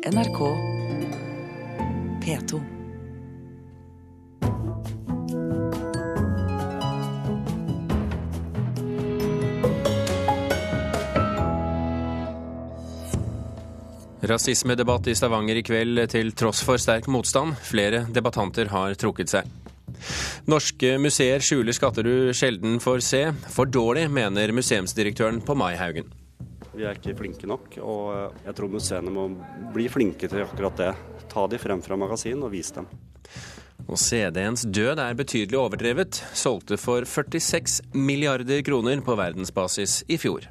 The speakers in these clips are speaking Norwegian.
NRK P2. Rasismedebatt i Stavanger i kveld til tross for sterk motstand. Flere debattanter har trukket seg. Norske museer skjuler skatter du sjelden får se. For dårlig, mener museumsdirektøren på Maihaugen. Vi er ikke flinke nok, og jeg tror museene må bli flinke til akkurat det. Ta de frem fra magasin og vis dem. Og CD-ens død er betydelig overdrevet. Solgte for 46 milliarder kroner på verdensbasis i fjor.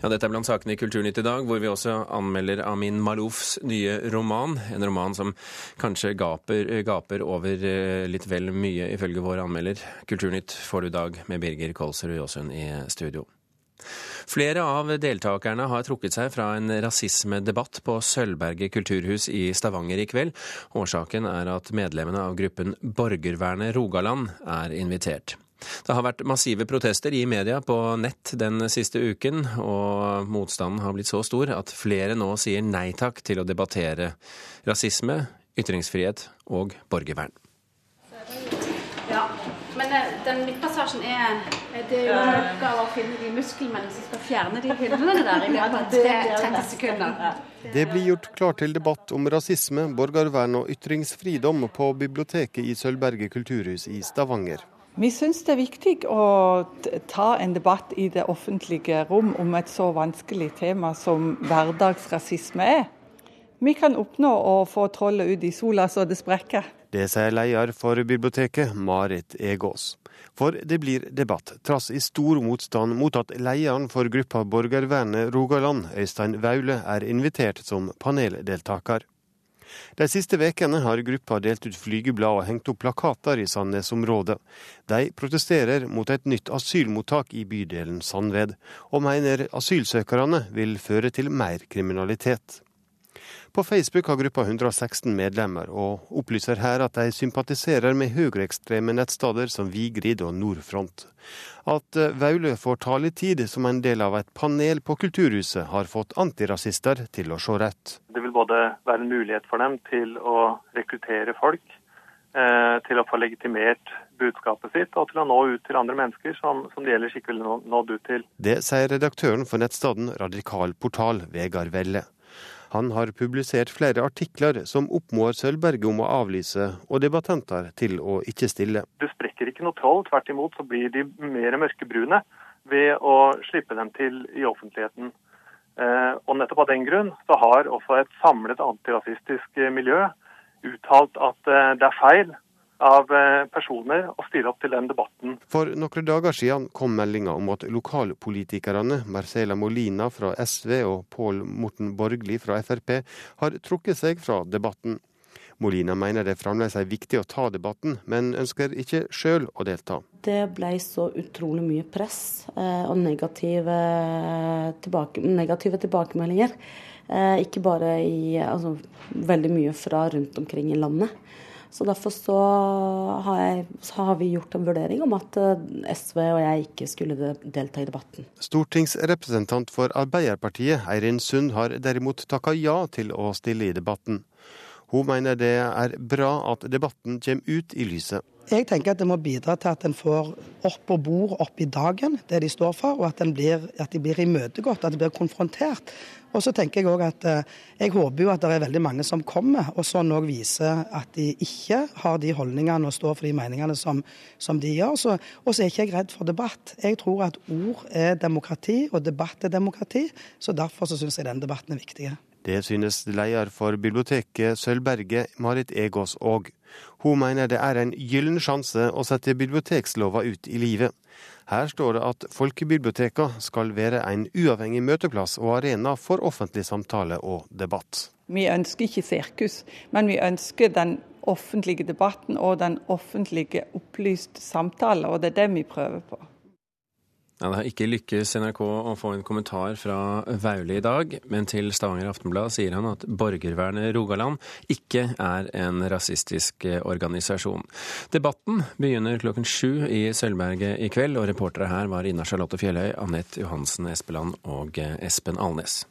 Ja, Dette er blant sakene i Kulturnytt i dag, hvor vi også anmelder Amin Maloufs nye roman. En roman som kanskje gaper, gaper over eh, litt vel mye, ifølge vår anmelder. Kulturnytt får du i dag med Birger Kolsrud Jåsund i studio. Flere av deltakerne har trukket seg fra en rasismedebatt på Sølvberget kulturhus i Stavanger i kveld. Årsaken er at medlemmene av gruppen Borgervernet Rogaland er invitert. Det har vært massive protester i media på nett den siste uken, og motstanden har blitt så stor at flere nå sier nei takk til å debattere rasisme, ytringsfrihet og borgervern. Eh, den midtpassasjen er eh, Det er jo en oppgave å finne de muskelmennene som skal fjerne de hyllene der i løpet av 30 sekunder. Det blir gjort klart til debatt om rasisme, borgervern og ytringsfridom på biblioteket i Sølvberget kulturhus i Stavanger. Vi syns det er viktig å ta en debatt i det offentlige rom om et så vanskelig tema som hverdagsrasisme er. Vi kan oppnå å få trollet ut i sola så det sprekker. Det sier leder for biblioteket, Marit Egås. For det blir debatt, trass i stor motstand mot at lederen for gruppa Borgervernet Rogaland, Øystein Vaule, er invitert som paneldeltaker. De siste ukene har gruppa delt ut flygeblad og hengt opp plakater i Sandnes-området. De protesterer mot et nytt asylmottak i bydelen Sandved, og mener asylsøkerne vil føre til mer kriminalitet. På Facebook har gruppa 116 medlemmer, og opplyser her at de sympatiserer med høyreekstreme nettsteder som Vigrid og Nordfront. At eh, Vaule får taletid som en del av et panel på Kulturhuset, har fått antirasister til å se rett. Det vil både være en mulighet for dem til å rekruttere folk, eh, til å få legitimert budskapet sitt, og til å nå ut til andre mennesker som, som de ellers ikke ville nå- nådd ut til. Det sier redaktøren for nettstedet Radikal Portal, Vegard Velle. Han har publisert flere artikler som oppmår Sølvberget om å avlyse, og debattanter til å ikke stille. Du sprekker ikke noe troll, tvert imot så blir de mer mørkebrune ved å slippe dem til i offentligheten. Eh, og nettopp av den grunn så har også et samlet antirasistisk eh, miljø uttalt at eh, det er feil av eh, personer å stille opp til den debatten. For noen dager siden kom meldinga om at lokalpolitikerne Marcela Molina fra SV og Pål Morten Borgli fra Frp har trukket seg fra debatten. Molina mener det fremdeles er viktig å ta debatten, men ønsker ikke sjøl å delta. Det ble så utrolig mye press eh, og negative, tilbake, negative tilbakemeldinger. Eh, ikke bare i altså, Veldig mye fra rundt omkring i landet. Så derfor så har, jeg, så har vi gjort en vurdering om at eh, SV og jeg ikke skulle delta i debatten. Stortingsrepresentant for Arbeiderpartiet, Eirin Sund, har derimot takka ja til å stille i debatten. Hun mener det er bra at debatten kommer ut i lyset. Jeg tenker at det må bidra til at en får opp på bord, opp i dagen, det de står for, og at, blir, at de blir imøtegått, at de blir konfrontert. Og så tenker jeg også at eh, jeg håper jo at det er veldig mange som kommer, og sånn òg viser at de ikke har de holdningene og står for de meningene som, som de gjør. Så, og så er ikke jeg redd for debatt. Jeg tror at ord er demokrati, og debatt er demokrati. Så derfor så syns jeg den debatten er viktig. Det synes leder for biblioteket Sølvberget, Marit Egås òg. Hun mener det er en gyllen sjanse å sette biblioteksloven ut i livet. Her står det at folkebibliotekene skal være en uavhengig møteplass og arena for offentlig samtale og debatt. Vi ønsker ikke sirkus, men vi ønsker den offentlige debatten og den offentlige opplyste samtale, og det er det vi prøver på. Ja, Det har ikke lykkes NRK å få en kommentar fra Vaule i dag, men til Stavanger Aftenblad sier han at Borgervernet Rogaland ikke er en rasistisk eh, organisasjon. Debatten begynner klokken sju i Sølvberget i kveld, og reportere her var Ina Charlotte Fjelløy, Anette Johansen Espeland og eh, Espen Alnes.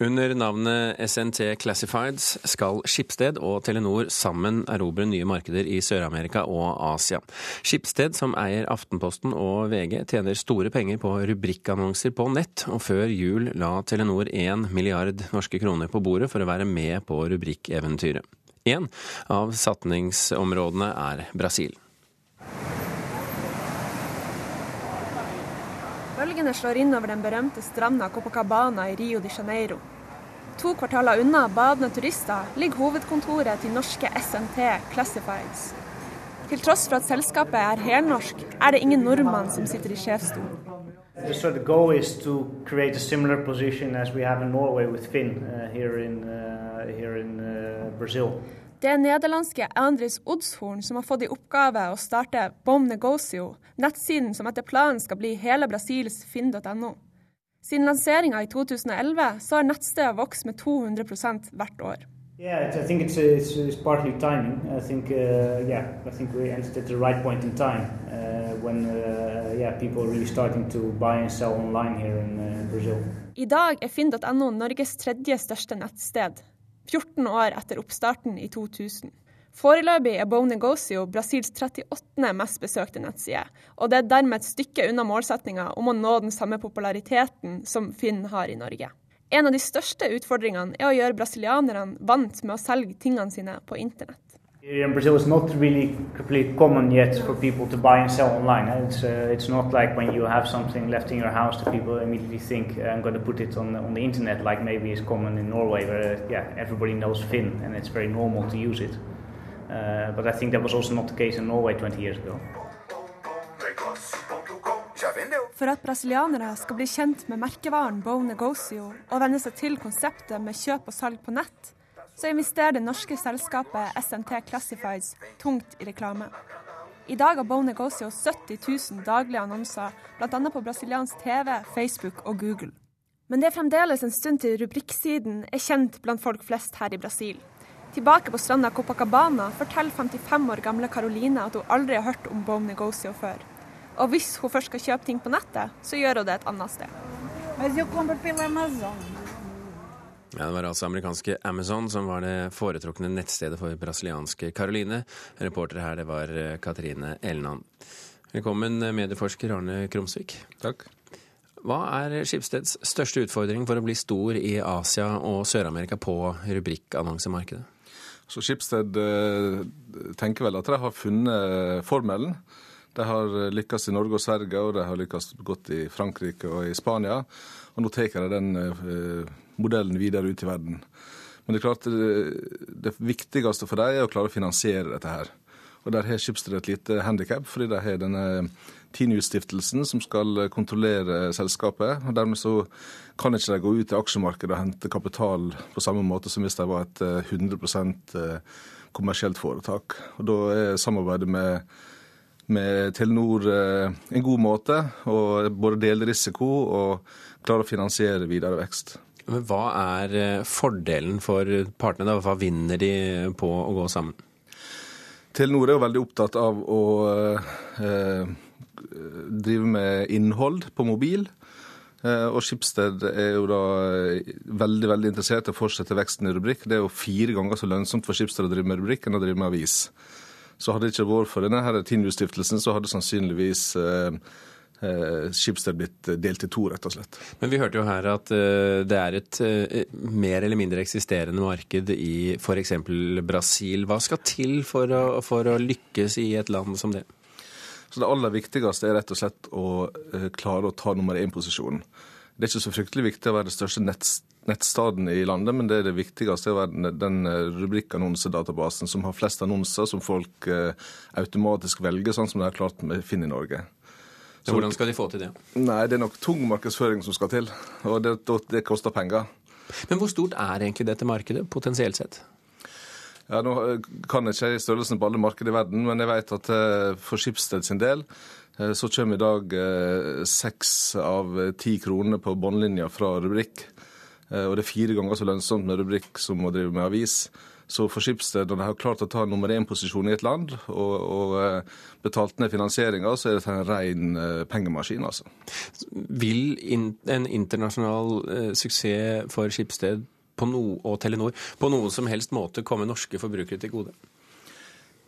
Under navnet SNT Classifieds skal Skipsted og Telenor sammen erobre nye markeder i Sør-Amerika og Asia. Skipsted, som eier Aftenposten og VG, tjener store penger på rubrikkannonser på nett, og før jul la Telenor 1 milliard norske kroner på bordet for å være med på rubrikkeventyret. En av satningsområdene er Brasil. Bølgene slår inn over den berømte stranda Copacabana i Rio de Janeiro. To kvartaler unna badende turister ligger hovedkontoret til norske SNT Classifieds. Til tross for at selskapet er helnorsk, er det ingen nordmann som sitter i sjefsstolen. So the goal is to create a similar position as we have in Norway with Finn uh, here in, uh, here in uh, Brazil. Det er nederlandske Andris Odshorn som har fått i oppgave å starte Bom Negocio, nettsiden som etter planen skal bli hele Brasils finn.no. Siden lanseringa i 2011 så har nettstedet vokst med 200% hvert år. Yeah, I think it's, it's, it's partly timing. I think, uh, yeah, I think we entered at the right point in time uh, when, uh, yeah, people are really starting to buy and sell online here in uh, Brazil. I dag er finn.no Norges tredje største nettsted. 14 år etter oppstarten i 2000. Foreløpig er Bo Negocio Brasils 38. mest besøkte nettside, og det er dermed et stykke unna målsettinga om å nå den samme populariteten som Finn har i Norge. En av de største utfordringene er å gjøre brasilianerne vant med å selge tingene sine på internett. In Brazil, it's not really completely common yet for people to buy and sell online. It's uh, it's not like when you have something left in your house that people immediately think uh, I'm going to put it on on the internet, like maybe is common in Norway, where uh, yeah everybody knows Finn and it's very normal to use it. Uh, but I think that was also not the case in Norway 20 years ago. For at brasilianere skal bli kjent med merkevaren Bo Negocio og venne seg til konseptet med kjøp og salg på nett, så investerer det norske selskapet SNT Classifieds tungt i reklame. I dag har Bo Negocio 70 000 daglige annonser, bl.a. på brasiliansk TV, Facebook og Google. Men det er fremdeles en stund til rubrikksiden er kjent blant folk flest her i Brasil. Tilbake på stranda Copacabana forteller 55 år gamle Caroline at hun aldri har hørt om Bo Negocio før. Og hvis hun først skal kjøpe ting på nettet, så gjør hun det et annet sted. Men jeg. Ja, Det var altså amerikanske Amazon som var det foretrukne nettstedet for brasilianske Caroline. Reporter her, det var eh, Katrine Elnan. Velkommen, eh, medieforsker Arne Krumsvik. Takk. Hva er Skipsteds største utfordring for å bli stor i Asia og Sør-Amerika på rubrikkannonsemarkedet? Så Skipsted eh, tenker vel at de har funnet formelen. De har lykkes i Norge og Sverige, og de har lykkes godt i Frankrike og i Spania. Og nå tar de den modellen videre ut i verden. Men det er klart det, det viktigste for dem er å klare å finansiere dette her. Og der har Schibsted et lite handikap, fordi de har denne Tinius-stiftelsen som skal kontrollere selskapet. og Dermed så kan ikke de gå ut i aksjemarkedet og hente kapital på samme måte som hvis de var et 100 kommersielt foretak. Og Da er samarbeidet med, med Telenor en god måte å både dele risiko og klare å finansiere videre vekst. Men Hva er fordelen for partene? da? Hva vinner de på å gå sammen? Telenor er jo veldig opptatt av å eh, drive med innhold på mobil. Eh, og Skipsted er jo da veldig veldig interessert i å fortsette veksten i rubrikk. Det er jo fire ganger så lønnsomt for Skipsted å drive med rubrikk enn å drive med avis. Så hadde det ikke vært for denne her Tinju-stiftelsen, så hadde sannsynligvis eh, Skipsted blitt delt i to, rett og slett. Men vi hørte jo her at det er et mer eller mindre eksisterende marked i f.eks. Brasil. Hva skal til for å, for å, lykkes i et land som det? Så Det aller viktigste er rett og slett å klare å ta nummer én-posisjonen. Det er ikke så fryktelig viktig å være det største nettstaden i landet, men det er det viktigste å være den rubrikkannonsedatabasen som har flest annonser som folk automatisk velger, sånn som de har klart med Finn i Norge. Så Hvordan skal de få til det? Nei, Det er nok tung markedsføring som skal til. Og det, det koster penger. Men hvor stort er egentlig dette markedet, potensielt sett? Ja, Nå kan jeg ikke størrelsen på alle markeder i verden, men jeg vet at for Skipsted sin del så kommer i dag seks av ti kroner på båndlinja fra rubrikk. Og det er fire ganger så lønnsomt med rubrikk som å drive med avis. Så for de har klart å ta nummer én-posisjon i et land og, og eh, betalt ned finansieringa, så er dette en ren eh, pengemaskin, altså. Vil en internasjonal eh, suksess for Skipsted no, og Telenor på noen som helst måte komme norske forbrukere til gode?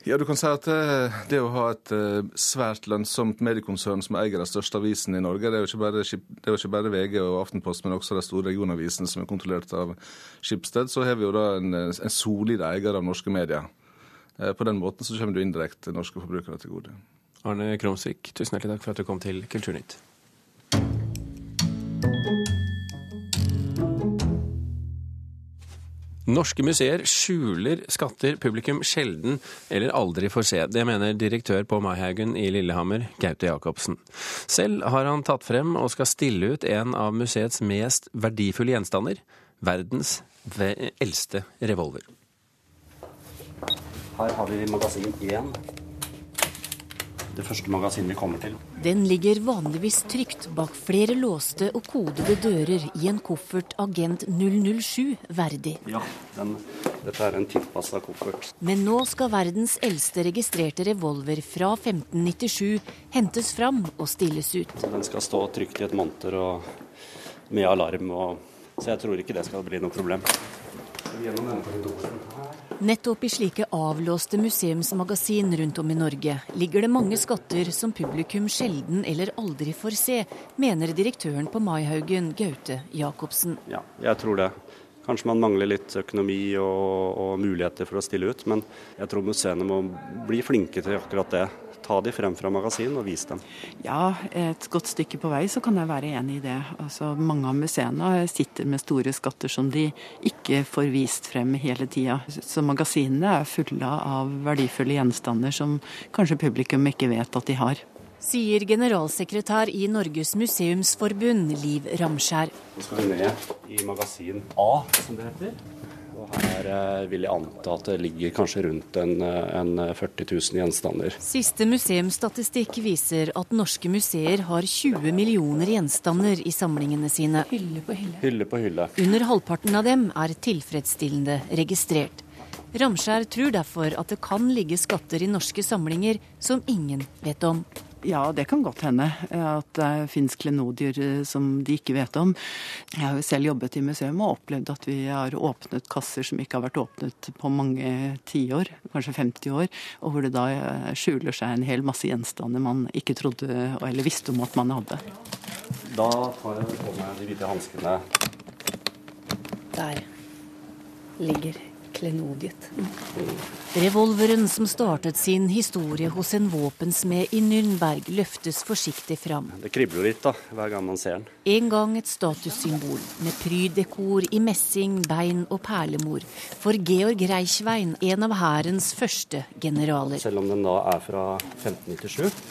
Ja, du kan si at eh, det å ha et eh, svært lønnsomt mediekonsern som eier den største avisen i Norge, det er jo ikke bare, jo ikke bare VG og Aftenposten, men også de store regionavisene som er kontrollert av Skipsted, så har vi jo da en, en solid eier av norske medier. Eh, på den måten så kommer du indirekte norske forbrukere til gode. Arne Kromsvik, tusen hjertelig takk for at du kom til Kulturnytt. Norske museer skjuler skatter publikum sjelden eller aldri får se. Det mener direktør på Maihaugen i Lillehammer, Gaute Jacobsen. Selv har han tatt frem og skal stille ut en av museets mest verdifulle gjenstander. Verdens eldste revolver. Her har vi magasin 1 det første magasinet vi kommer til. Den ligger vanligvis trygt bak flere låste og kodede dører i en koffert Agent 007 verdig. Ja, den, dette er en tilpassa koffert. Men nå skal verdens eldste registrerte revolver fra 1597 hentes fram og stilles ut. Den skal stå trygt i et monter og med alarm, og, så jeg tror ikke det skal bli noe problem. Gjennom denne korridoren Nettopp i slike avlåste museumsmagasin rundt om i Norge ligger det mange skatter som publikum sjelden eller aldri får se, mener direktøren på Maihaugen, Gaute Jacobsen. Ja, jeg tror det. Kanskje man mangler litt økonomi og, og muligheter for å stille ut, men jeg tror museene må bli flinke til akkurat det ta de frem fra magasin og vise dem? Ja, et godt stykke på vei så kan jeg være enig i det. Altså, mange av museene sitter med store skatter som de ikke får vist frem hele tida. Så magasinene er fulle av verdifulle gjenstander som kanskje publikum ikke vet at de har. Sier generalsekretær i Norges museumsforbund, Liv Ramskjær. Nå skal vi ned i magasin A, som det heter. Her eh, vil jeg anta at det ligger kanskje rundt en, eh, en 40 000 gjenstander. Siste museumsstatistikk viser at norske museer har 20 millioner gjenstander i samlingene sine. Hylle på hylle. Hylle på hylle. Under halvparten av dem er tilfredsstillende registrert. Ramskjær tror derfor at det kan ligge skatter i norske samlinger som ingen vet om. Ja, det kan godt hende at det fins klenodier eh, som de ikke vet om. Jeg har jo selv jobbet i museum og opplevd at vi har åpnet kasser som ikke har vært åpnet på mange tiår, kanskje 50 år, og hvor det da eh, skjuler seg en hel masse gjenstander man ikke trodde eller visste om at man hadde. Da tar jeg på meg de hvite hanskene. Der ligger klenodiet. Revolveren som startet sin historie hos en våpensmed i Nürnberg, løftes forsiktig fram. Det kribler litt da, hver gang man ser den. En gang et statussymbol med prydekor i messing, bein og perlemor for Georg Reichwein, en av hærens første generaler. Selv om den da er fra 1597,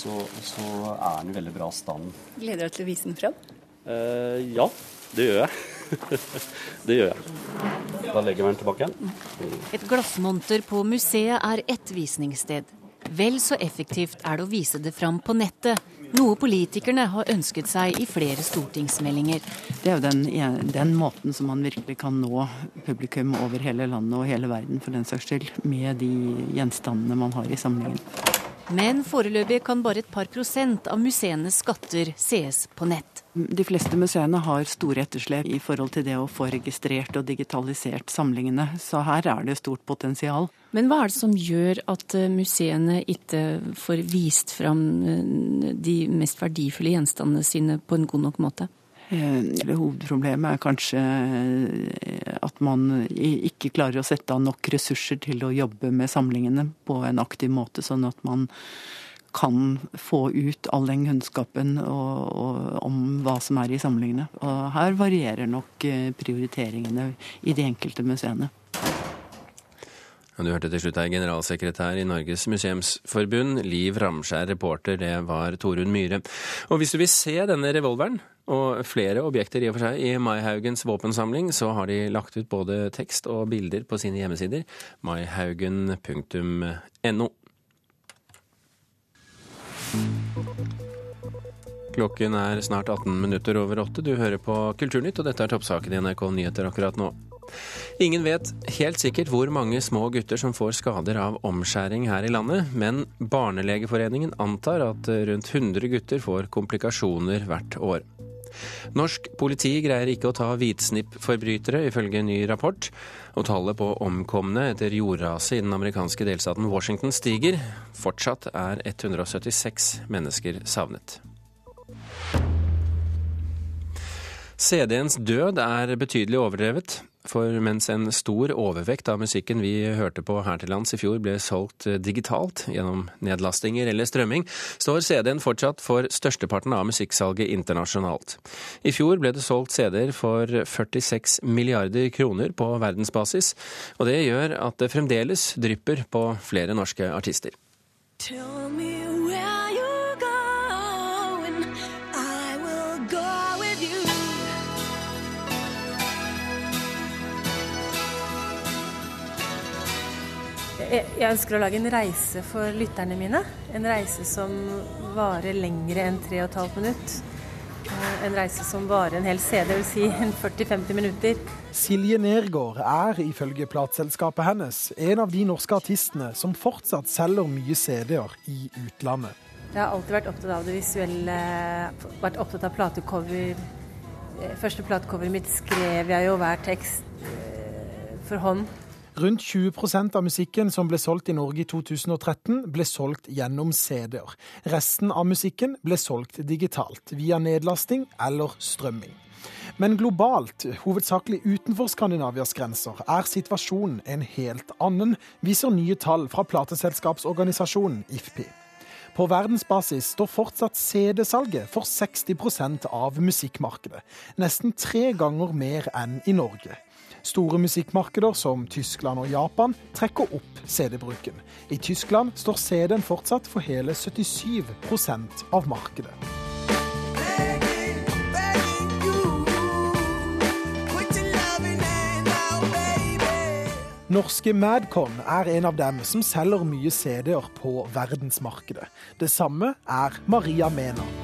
så, så er den i veldig bra stand. Gleder du deg til å vise den fram? Eh, ja, det gjør jeg. Det gjør jeg. Da legger vi den tilbake igjen. Et glassmonter på museet er ett visningssted. Vel så effektivt er det å vise det fram på nettet, noe politikerne har ønsket seg i flere stortingsmeldinger. Det er jo den, den, måten som man virkelig kan nå publikum over hele landet og hele verden for den saks skyld, med de gjenstandene man har i samlingen. Men foreløpig kan bare et par prosent av museenes skatter sees på nett. De fleste museene har store etterslep i forhold til det å få registrert og digitalisert samlingene, så her er det stort potensial. Men hva er det som gjør at eh, museene ikke får vist fram eh, de mest verdifulle gjenstandene sine på en god nok måte? Det hovedproblemet er kanskje at man ikke klarer å sette av nok ressurser til å jobbe med samlingene på en aktiv måte, sånn at man kan få ut all den kunnskapen og, og, om hva som er i samlingene. Og her varierer nok eh, prioriteringene i de enkelte museene. Du hørte til slutt her generalsekretær i Norges museumsforbund, Liv Ramskjær. Reporter, det var Torunn Myhre. Og hvis du vil se denne revolveren, og flere objekter i og for seg, i Maihaugens våpensamling, så har de lagt ut både tekst og bilder på sine hjemmesider. maihaugen.no. Klokken er snart 18 minutter over åtte. Du hører på Kulturnytt, og dette er toppsaken i NRK Nyheter akkurat nå. Ingen vet helt sikkert hvor mange små gutter som får skader av omskjæring her i landet, men Barnelegeforeningen antar at rundt 100 gutter får komplikasjoner hvert år. Norsk politi greier ikke å ta hvitsnippforbrytere, ifølge en ny rapport. Og tallet på omkomne etter jordraset i den amerikanske delstaten Washington stiger. Fortsatt er 176 mennesker savnet. CD-ens død er betydelig overdrevet. For mens en stor overvekt av musikken vi hørte på her til lands i fjor ble solgt digitalt gjennom nedlastinger eller strømming, står CD-en fortsatt for størsteparten av musikksalget internasjonalt. I fjor ble det solgt CD-er for 46 milliarder kroner på verdensbasis, og det gjør at det fremdeles drypper på flere norske artister. Tell me Jeg ønsker å lage en reise for lytterne mine. En reise som varer lengre enn 3 15 minutt. Eh, en reise som varer en hel CD, dvs. Si 40-50 minutter. Silje Nergård er ifølge plateselskapet hennes en av de norske artistene som fortsatt selger mye CD-er i utlandet. Jeg har alltid vært opptatt av det visuelle, vært opptatt av platecover. Eh, første platecoveret mitt skrev jeg jo hver tekst eh, for hånd. Rundt 20% av musikken som ble solgt i Norge i 2013, ble solgt gjennom CD-er. Resten av musikken ble solgt digitalt, via nedlasting eller strømming. Men globalt, hovedsakelig utenfor Skandinavias grenser, er situasjonen en helt annen, viser nye tall fra plateselskapsorganisasjonen IFPI. På verdensbasis står fortsatt CD-salget for 60% av musikkmarkedet. Nesten tre ganger mer enn i Norge. Store musikkmarkeder som Tyskland og Japan trekker opp CD-bruken. I Tyskland står CD-en fortsatt for hele 77% av markedet. Norske Madcon er en av dem som selger mye CD-er på verdensmarkedet. Det samme er Maria Mena.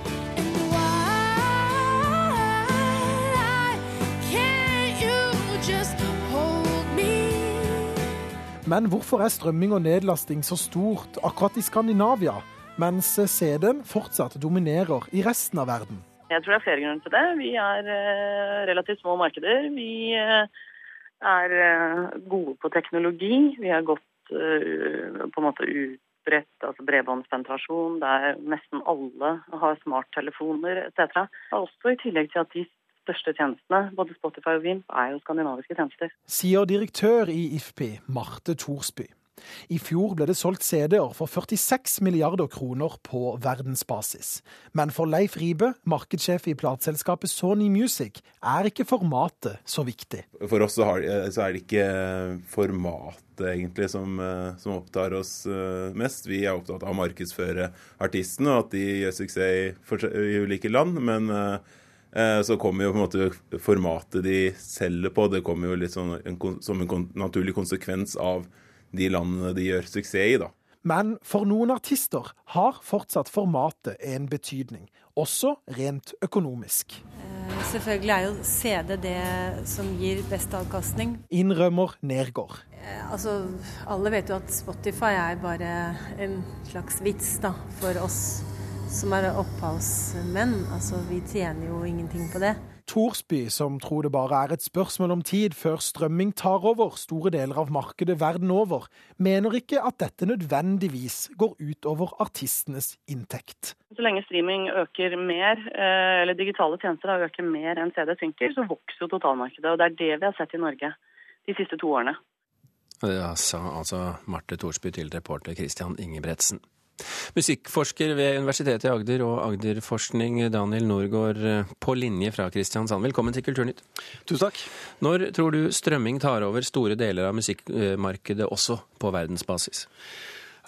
Men hvorfor er strømming og nedlasting så stort akkurat i Skandinavia, mens CD-en fortsatt dominerer i resten av verden? Jeg tror det er flere grunner til det. Vi er eh, relativt små markeder. Vi eh, er eh, gode på teknologi. Vi har gått på en måte utbredt altså bredbåndspenetrasjon, der nesten alle har smarttelefoner etc. Også i tillegg til at de største tjenestene, både Spotify og Vimp, er jo skandinaviske tjenester. Sier direktør i IFPI, Marte Thorsby. I fjor ble det solgt CD-er for 46 milliarder kroner på verdensbasis. Men for Leif Ribe, markedssjef i plateselskapet Sony Music, er ikke formatet så viktig. For oss så, er det ikke formatet egentlig som, som, opptar oss eh, mest. Vi er opptatt av å markedsføre artistene og at de gjør suksess i ulike land. men Eh, så kommer jo på en måte formatet de selger på, det kommer jo litt sånn en, som en naturlig konsekvens av de landene de gjør suksess i, da. Men for noen artister har fortsatt formatet en betydning, også rent økonomisk. Eh, selvfølgelig er jo CD det som gir best avkastning. Innrømmer Nergård. Eh, altså, alle vet jo at Spotify er bare en slags vits da, for oss som er opphavsmenn. Altså, vi tjener jo ingenting på det. Thorsby, som tror det bare er et spørsmål om tid før strømming tar over store deler av markedet verden over, mener ikke at dette nødvendigvis går ut over artistenes inntekt. Så lenge streaming øker mer, eh, eller digitale tjenester øker mer enn CD synker, så vokser jo totalmarkedet. Og det er det vi har sett i Norge de siste to årene. Det sa altså Marte Thorsby til reporter Christian Ingebretsen. Musikkforsker ved Universitetet i Agder og Agderforskning, Daniel Norgård på linje fra Kristiansand. Velkommen til Kulturnytt. Tusen takk. Når tror du strømming tar over store deler av musikkmarkedet også på verdensbasis?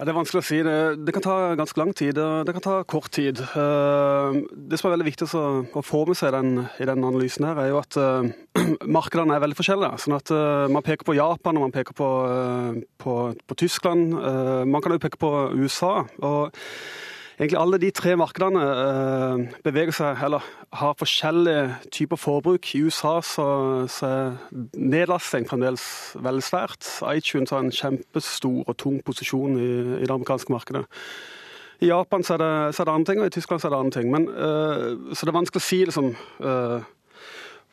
Ja, det er vanskelig å si. Det, det, kan ta ganske lang tid, det kan ta kort tid. Eh, det som er veldig viktig å få med seg den, i den analysen, her, er jo at uh, markedene er veldig forskjellige. sånn at uh, Man peker på Japan og man peker på, på, på Tyskland. man kan også peke på USA. og egentlig alle de tre markedene eh, beveger seg, eller har forskjellige typer forbruk. I USA så, så er nedlasting fremdeles veldig svært. iTunes har en kjempestor og tung posisjon i, i det amerikanske markedet. I Japan så er, det, så er, det, andre ting, og i Tyskland så er det andre ting. Men, uh, så det er vanskelig å si liksom, uh,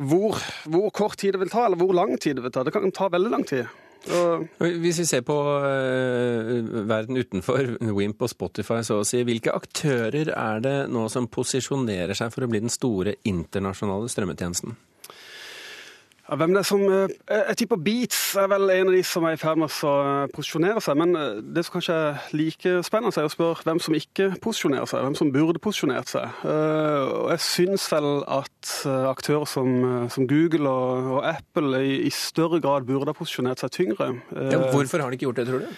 hvor, hvor, kort tid det vil ta, eller hvor lang tid det vil ta. Det kan ta veldig lang tid. Hvis vi ser på uh, verden utenfor Wimp og Spotify, så å si, hvilke aktører er det nå som posisjonerer seg for å bli den store internasjonale strømmetjenesten? Ja, hvem det er som, eh, Jeg tipper Beats er vel en av de som er i ferd med å eh, posisjonere seg. Men det som kanskje er like spennende, er å spørre hvem som ikke posisjonerer seg. Hvem som burde posisjonert seg. Og jeg syns vel at aktører som, som Google og, og, Apple i, i større grad burde ha posisjonert seg tyngre. Ja, hvorfor har de ikke gjort det, tror du?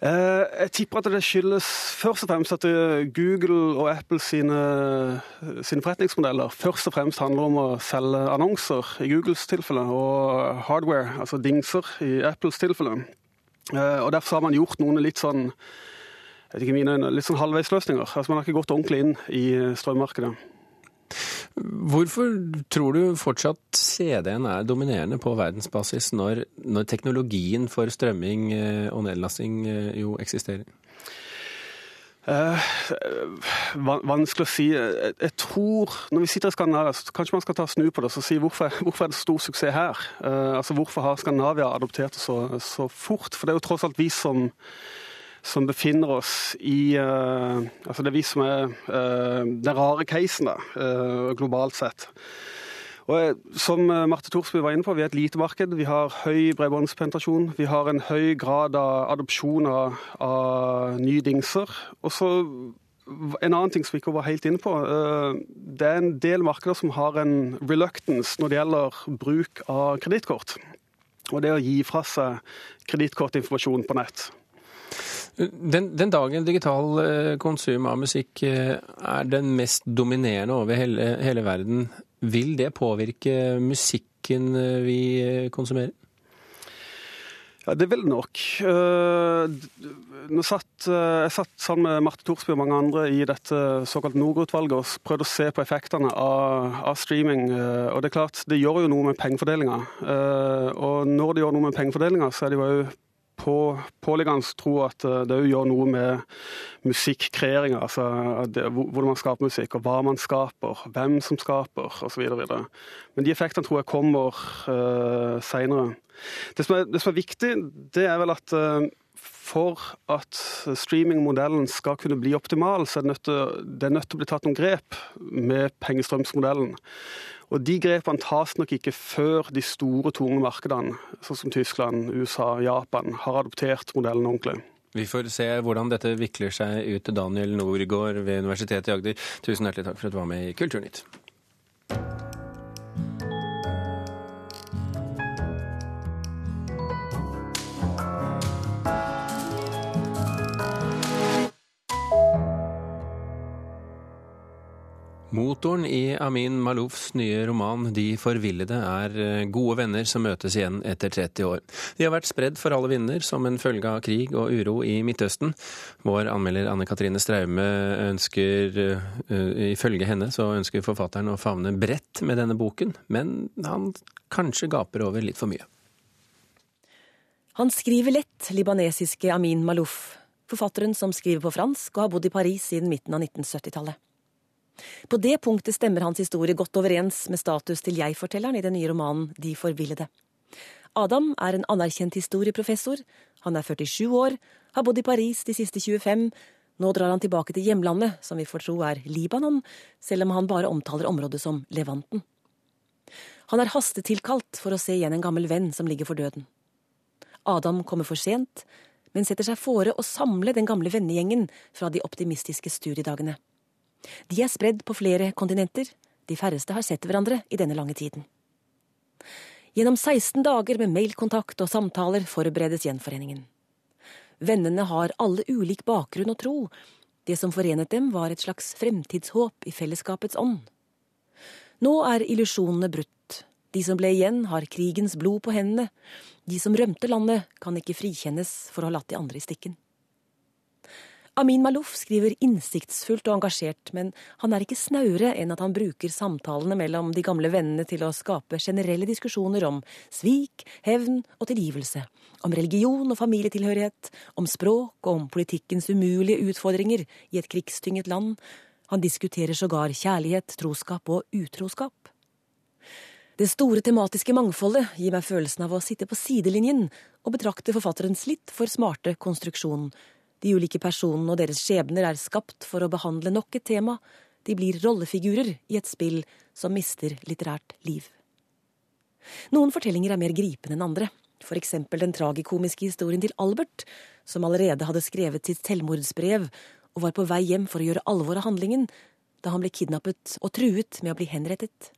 Eh, jeg tipper at det skyldes først og fremst at eh, Google og Apple sine, sine, forretningsmodeller først og fremst handler om å selge annonser i Googles tilfelle, og hardware, altså dingser, i Apples tilfelle. Eh, og Derfor har man gjort noen litt sånn jeg vet ikke mine, litt sånn halvveisløsninger. Altså Man har ikke gått ordentlig inn i strømmarkedet. Hvorfor tror du fortsatt CD-en er dominerende på verdensbasis, når, når teknologien for strømming eh, og nedlasting eh, jo eksisterer? Eh, vanskelig å si. Jeg, tror, Når vi sitter i Skandinavia, så kanskje man skal ta snu på det og si hvorfor, hvorfor er det stor suksess her? Eh, altså Hvorfor har Skandinavia adoptert det så, så, fort? For det er jo tross alt vi som som befinner oss i uh, Altså det er vi som er uh, den rare casen, da, uh, globalt sett. Og Som Marte Thorsby var inne på, vi er et lite marked. Vi har høy bredbåndspenetrasjon. Vi har en høy grad av adopsjon av, av nye dingser. Og så en annen ting som vi ikke var helt inne på. Det er en del markeder som har en reluctance når det gjelder bruk av kredittkort. Og det å gi fra seg kredittkortinformasjon på nett. Den, den, dagen digital eh, konsum av musikk eh, er den mest dominerende over hele, hele verden, vil det påvirke musikken eh, vi konsumerer? Ja, Det vil nok. Nå satt, jeg satt sammen med Marte Thorsby og mange andre i dette såkalt Norge-utvalget og prøvde å se på effektene av, av, streaming. Og Det er klart, det gjør jo noe med pengefordelinga. Og når det gjør noe med pengefordelinga, så er det jo òg på, påliggende tro at eh, det òg gjør noe med musikkreeringa. Altså hvordan man skaper musikk, og hva man skaper, hvem som skaper, osv. Men de effektene tror jeg kommer uh, seinere. Det, det, som er viktig, det er vel at uh, for at streamingmodellen skal kunne bli optimal, så er det nødt til, det nødt til å bli tatt noen grep med pengestrømsmodellen. Og De grepene tas nok ikke før de store, tunge markedene, sånn som Tyskland, USA, Japan, har adoptert modellen ordentlig. Vi får se hvordan dette vikler seg ut. Daniel Norgård ved Universitetet i Agder, tusen hjertelig takk for at du var med i Kulturnytt. Motoren i Amin Maloufs nye roman 'De forvillede' er eh, gode venner som møtes igjen etter 30 år. De har vært spredd for alle vinder som en følge av krig og uro i Midtøsten. Vår anmelder Anne Katrine Straume ønsker, eh, ifølge henne, så ønsker forfatteren å favne bredt med denne boken, men han kanskje gaper over litt for mye. Han skriver lett, libanesiske Amin Malouf, forfatteren som skriver på fransk og har bodd i Paris siden midten av 1970-tallet. På det punktet stemmer hans historie godt overens med status til jeg-fortelleren i den nye romanen De forvillede. Adam er en anerkjent historieprofessor. Han er 47 år, har bodd i Paris de siste 25. Nå drar han tilbake til hjemlandet, som vi får tro er Libanon, selv om han bare omtaler området som Levanten. Han er hastetilkalt for å se igjen en gammel venn som ligger for døden. Adam kommer for sent, men setter seg fore å samle den gamle vennegjengen fra de optimistiske studiedagene. De er spredd på flere kontinenter, de færreste har sett hverandre i denne lange tiden. Gjennom 16 dager med mailkontakt og samtaler forberedes gjenforeningen. Vennene har alle ulik bakgrunn og tro, det som forenet dem var et slags fremtidshåp i fellesskapets ånd. Nå er illusjonene brutt, de som ble igjen har krigens blod på hendene, de som rømte landet kan ikke frikjennes for å ha latt de andre i stikken. Amin Malouf skriver innsiktsfullt og engasjert, men han er ikke snaure enn at han bruker samtalene mellom de gamle vennene til å skape generelle diskusjoner om svik, hevn og tilgivelse, om religion og familietilhørighet, om språk og om politikkens umulige utfordringer i et krigstynget land. Han diskuterer sågar kjærlighet, troskap og utroskap. Det store tematiske mangfoldet gir meg følelsen av å sitte på sidelinjen og betrakte forfatterens litt for smarte konstruksjon de ulike personene og deres skjebner er skapt for å behandle nok et tema. De blir rollefigurer i et spill som mister litterært liv. Noen fortellinger er mer gripende enn andre. Eksempel den tragikomiske historien til Albert, som allerede hadde skrevet sitt selvmordsbrev og var på vei hjem for å gjøre alvor av handlingen da han ble kidnappet og truet med å bli henrettet.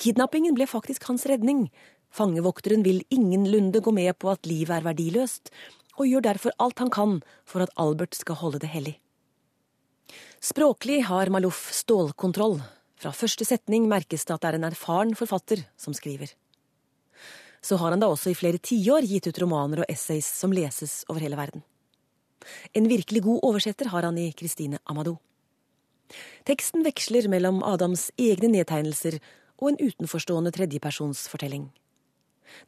Kidnappingen ble faktisk hans redning. Fangevokteren vil ingenlunde gå med på at livet er verdiløst, og gjør derfor alt han kan for at Albert skal holde det hellig. Språklig har Malouf stålkontroll. Fra første setning merkes det at det er en erfaren forfatter som skriver. Så har han da også i flere tiår gitt ut romaner og essays som leses over hele verden. En virkelig god oversetter har han i Christine Amadou. Teksten veksler mellom Adams egne nedtegnelser og en utenforstående tredjepersonsfortelling.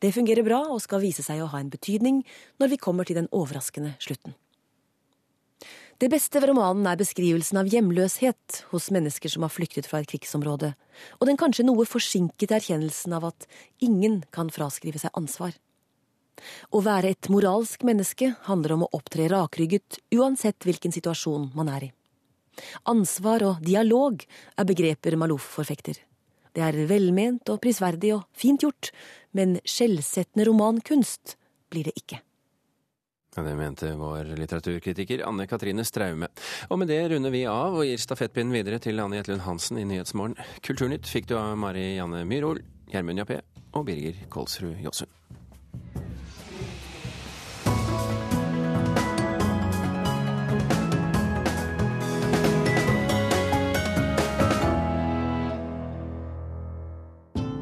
Det fungerer bra og skal vise seg å ha en betydning når vi kommer til den overraskende slutten. Det beste ved romanen er beskrivelsen av hjemløshet hos mennesker som har flyktet fra et krigsområde, og den kanskje noe forsinkede erkjennelsen av at ingen kan fraskrive seg ansvar. Å være et moralsk menneske handler om å opptre rakrygget uansett hvilken situasjon man er i. Ansvar og dialog er begreper Malouf forfekter. Det er velment og prisverdig og fint gjort, men skjellsettende romankunst blir det ikke. Det mente vår litteraturkritiker Anne Katrine Straume. Og med det runder vi av og gir stafettpinnen videre til Anne Jetlund Hansen i Nyhetsmorgen. Kulturnytt fikk du av Mari Janne Myrhol, Gjermund Jappé og Birger Kolsrud Jåsund.